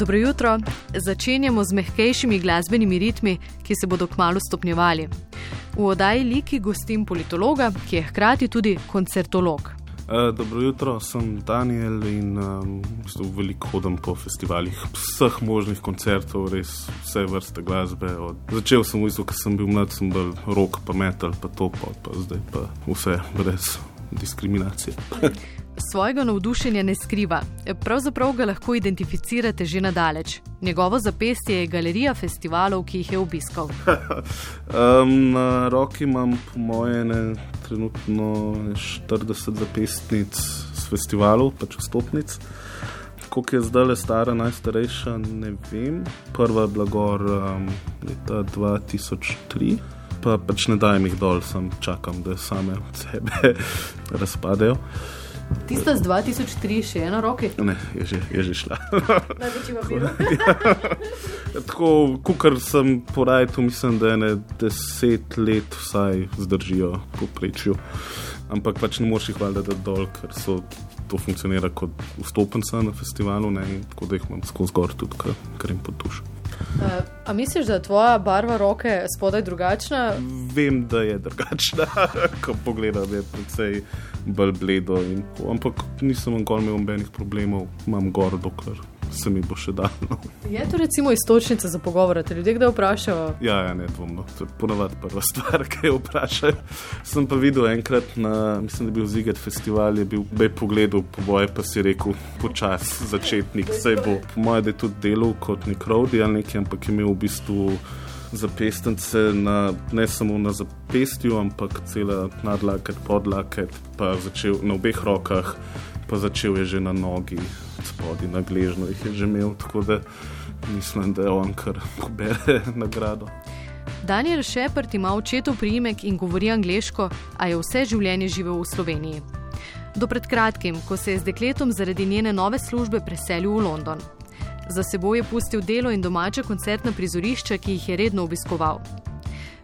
Dobro jutro. Začenjamo z mehkejšimi glasbenimi ritmi, ki se bodo kmalo stopnjevali. V oddaji Liki gostim politologa, ki je hkrati tudi koncertolog. Uh, dobro jutro, sem Daniel in um, veliko hodim po festivalih, vseh možnih koncertov, res vse vrste glasbe. Od... Začel sem v bistvu, ker sem bil mlad, sem bil rock, pa metal, pa to, pa, pa zdaj pa vse brez diskriminacije. Svojega navdušenja ne skriva, pravzaprav ga lahko identificirate že na daleč. Njegovo zapestje je galerija festivalov, ki jih je obiskal. um, na roki imam, po moje, ne, trenutno 40 zapestnic z festivalov, pač vstopnic. Koliko je zdaj le stara, najstarejša, ne vem. Prva je bila gor um, leta 2003. Pa pač ne dajem jih dol, sem čakam, da same od sebe razpadejo. Tista z 2003 še ena roke? Ne, je že, je že šla. Največji papir. Tako, kar sem porajal, mislim, da je ne deset let vsaj zdržijo poprečju. Ampak pač ne moreš jih valjda dol, ker so. To funkcionira kot vstopenca na festivalu, ne, tako da jih imam skozi gor tudi, kar jim potušam. Uh, a misliš, da je tvoja barva roke spodaj drugačna? Vem, da je drugačna, ko pogledam, je precej bolj bledo. In, ampak nisem imel nobenih problemov, imam gor, dokler se mi bo še dalo. Je to recimo istočnica za pogovor, te ljudje kdaj vprašajo? Ja, ja ne dvomno. To je ponovadi prva stvar, ki jo vprašajo. Sem pa videl enkrat na, mislim, da je bil Ziget festival, je bil bej pogledal po boje, pa si rekel, počas začetnik, sej bo. Po mojem, da je tudi delal kot nek rodi ali nekaj, ampak je imel v bistvu zapestnice na, ne samo na zapestju, ampak cela nadlaket, podlaket, pa začel na obeh rokah, pa začel je že na nogi, spodaj na gležno jih je že imel, tako da mislim, da je on kar pobere nagrado. Daniel Shepard ima očetov priimek in govori angliško, a je vse življenje živel v Sloveniji. Do pred kratkim, ko se je z dekletom zaradi njene nove službe preselil v London. Za seboj je pustil delo in domača koncertna prizorišča, ki jih je redno obiskoval.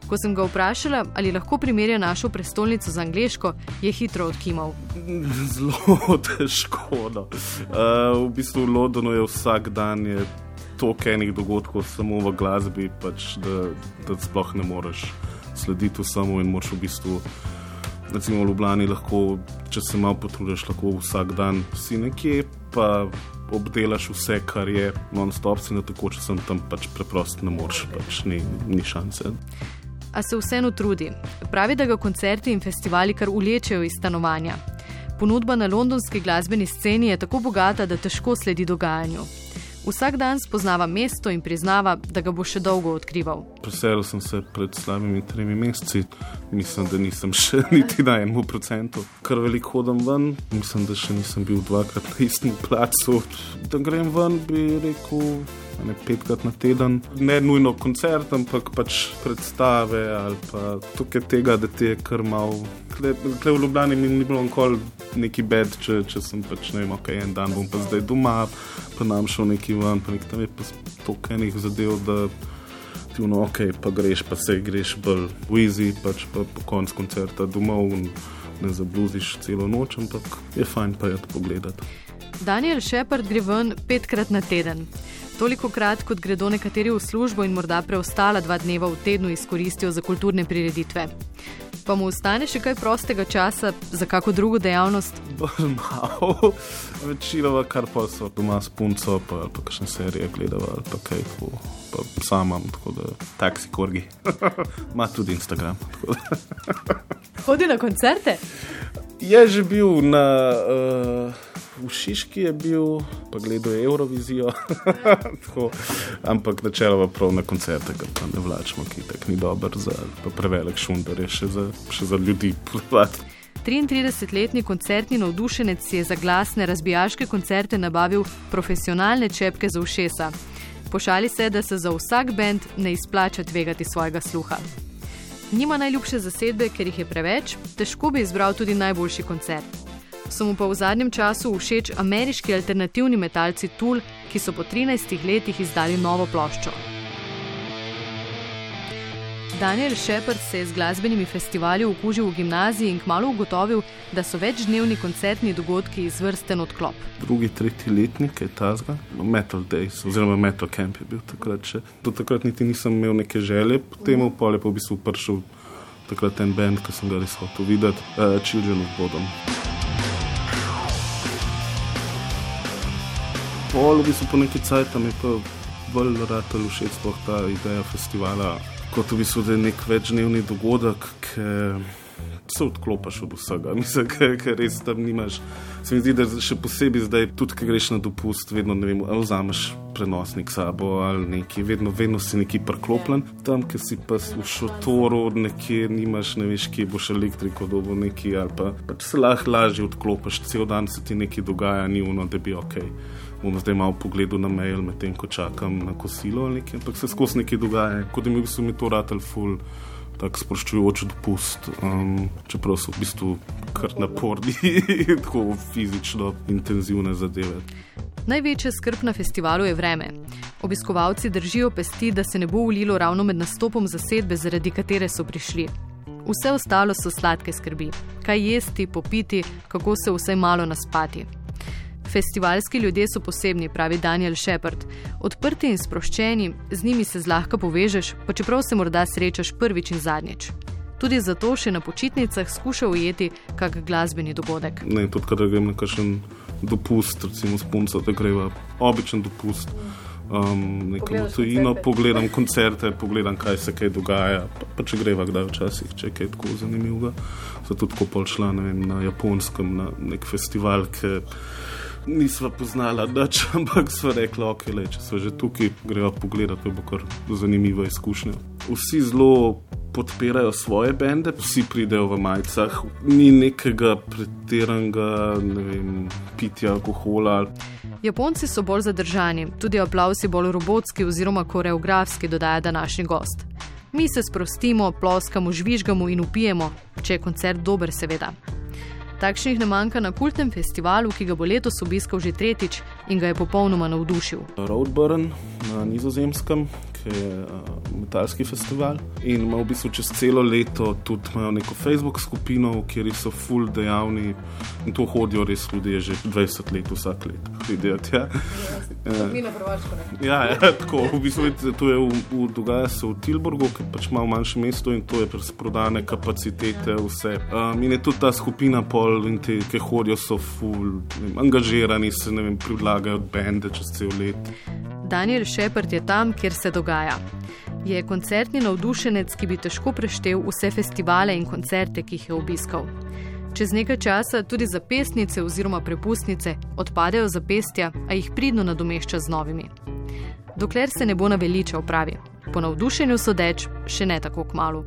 Ko sem ga vprašala, ali lahko primerja našo prestolnico z angliško, je hitro odkimal. Zelo težko. No. Uh, v bistvu v Londonu je vsak dan toliko enih dogodkov, samo v glasbi, pač, da, da sploh ne moreš slediti vsemu in moš v bistvu. Recimo v Ljubljani lahko, če se malo potrudiš, lahko vsak dan si nekje, pa obdelaš vse, kar je non-stop, si na tako, če sem tam pač preprosto ne moreš, pač ni, ni šanse. A se vseeno trudi. Pravi, da ga koncerti in festivali kar ulečejo iz stanovanja. Ponudba na londonski glasbeni sceni je tako bogata, da težko sledi dogajanju. Vsak dan spoznava mesto in priznava, da ga bo še dolgo odkrival. Preselil sem se pred slabimi tremi meseci, mislim, da nisem še niti na enem procentu. Kar veliko hodim ven, mislim, da še nisem bil dvakrat na istem placu. Da grem ven, bi rekel. Ne petkrat na teden, ne nujno koncert, ampak pač predstave ali pa tukaj tega, da ti je kar malo. Tukaj v Ljubljani mi ni bilo nikoli neki bed, če, če sem pač ne vem, kaj en dan bom pa zdaj doma, pa nam šel neki ven, pa nekaj tam je pa toliko enih zadev, da ti vno ok, pa greš, pa se greš bolj v easy, pač pa po koncu koncerta domov in ne zabluziš celo noč, ampak je fajn pa je to pogledati. Daniel Shepard gre ven petkrat na teden. Toliko krat, kot gredo nekateri v službo in morda preostala dva dneva v tednu izkoristijo za kulturne prireditve. Pa mu ostane še kaj prostega časa za kako drugo dejavnost? Malo, večinoma kar pa so doma s punco, pa, pa kakšne serije gledava ali pa kaj tako. Pa samam, tako da taksi korgi. Ma tudi Instagram. Hodi na koncerte? Je že bil na. Uh, v Šiški je bil, pa gledal je Eurovizijo, ampak načeloma prav na koncerte, pa ne vlačemo, ki tak ni dober za prevelik šundar, je še za, še za ljudi. 33-letni koncertni navdušenec je za glasne razbijaške koncerte nabavil profesionalne čepke za ušesa. Pošali se, da se za vsak bend ne izplača tvegati svojega sluha. Nima najljubše zasedbe, ker jih je preveč, težko bi izbral tudi najboljši koncert so mu pa v zadnjem času všeč ameriški alternativni metalci Tool, ki so po 13 letih izdali novo ploščo. Daniel Shepard se je z glasbenimi festivali okužil v gimnaziji in kmalo ugotovil, da so večdnevni koncertni dogodki izvrsten odklop. Drugi, tretji letnik je tazga, Metal Days oziroma Metal Camp je bil takrat še. Do takrat niti nisem imel neke želje, potem v pole pa v bistvu prišel takrat en band, ki sem ga res hotel videti, uh, Children of Bodom. Pol v bistvu po neki cajt mi je pa bolj rad ali všeč ta ideja festivala kot v bistvu je nek večdnevni dogodek, ki se odklopiš od vsega, mislim, ker res tam nimaš. Se mi zdi, da še posebej zdaj, tudi ko greš na dopust, vedno ne vem, ali vzameš prenosnik sabo ali neki, vedno, vedno si neki preklopljen. Tam, ki si pa v šotoru, nekje nimaš, ne veš, kje boš elektriko dobo neki ali pa, pa se lahko lažje odklopiš, cel dan se ti nekaj dogaja, ni uno, da bi ok bom zdaj malo pogledal na mail, medtem ko čakam na kosilo ali nekaj, ampak se skozi nekaj dogaja, kot da mi v bistvu to ratelj ful. Tako sproščujoč dopust, um, čeprav so v bistvu kar naporni, tako fizično intenzivne zadeve. Največja skrb na festivalu je vreme. Obiskovalci držijo pesti, da se ne bo ulilo ravno med nastopom zasedbe, zaradi katere so prišli. Vse ostalo so sladke skrbi. Kaj jesti, popiti, kako se vsaj malo naspati. Festivalski ljudje so posebni, pravi Daniel Shepard. Odprti in sproščeni, z njimi se zlahka povežeš, pa čeprav se morda srečaš prvič in zadnjič. Tudi zato še na počitnicah skuša ujeti kak glasbeni dogodek. Ne, tudi kadar grem na kakšen dopust, recimo s punco, da greva običajen dopust. Um, nekam tujino, pogledam koncerte, pogledam, kaj se kaj dogaja. Pa, pa če greva kdaj včasih, če kaj tako zanimivega. Zato tako pol šla vem, na japonskem, na nek festival, ki nisva poznala nič, ampak sva rekla, ok, le, če so že tukaj, greva pogledat, to bo kar zanimiva izkušnja. Vsi zelo podpirajo svoje bende, vsi pridejo v majicah, ni nekega pretiranega ne pitja alkohola. Japonci so bolj zadržani, tudi aplausi bolj robotski oziroma koreografski, dodaja današnji gost. Mi se sprostimo, ploskamo, žvižgamo in upijemo, če je koncert dober, seveda. Takšnih ne manjka na kultnem festivalu, ki ga bo letos obiskal že tretjič in ga je popolnoma navdušil. Roadburn na nizozemskem, je uh, metalski festival. In ima v bistvu čez celo leto tudi neko Facebook skupino, kjer so full dejavni in to hodijo res ljudje že 20 let, vsak let. Pridejo, ja. Ja, ja, tako, v bistvu to je v, v, dogaja se v Tilburgu, ki pač ima manjše mesto in to je prodane kapacitete, vse. Um, in je tudi ta skupina pol in te, ki hodijo, so full vem, angažirani, se ne vem, predlagajo bende čez cel let. Daniel Shepard je tam, kjer se dogaja. Je koncertni navdušenec, ki bi težko preštel vse festivale in koncerte, ki jih je obiskal. Čez nekaj časa tudi zapestnice oziroma prepustnice odpadejo zapestja, a jih pridno nadomešča z novimi. Dokler se ne bo naveličal, pravi. Po navdušenju sodeč, še ne tako k malu.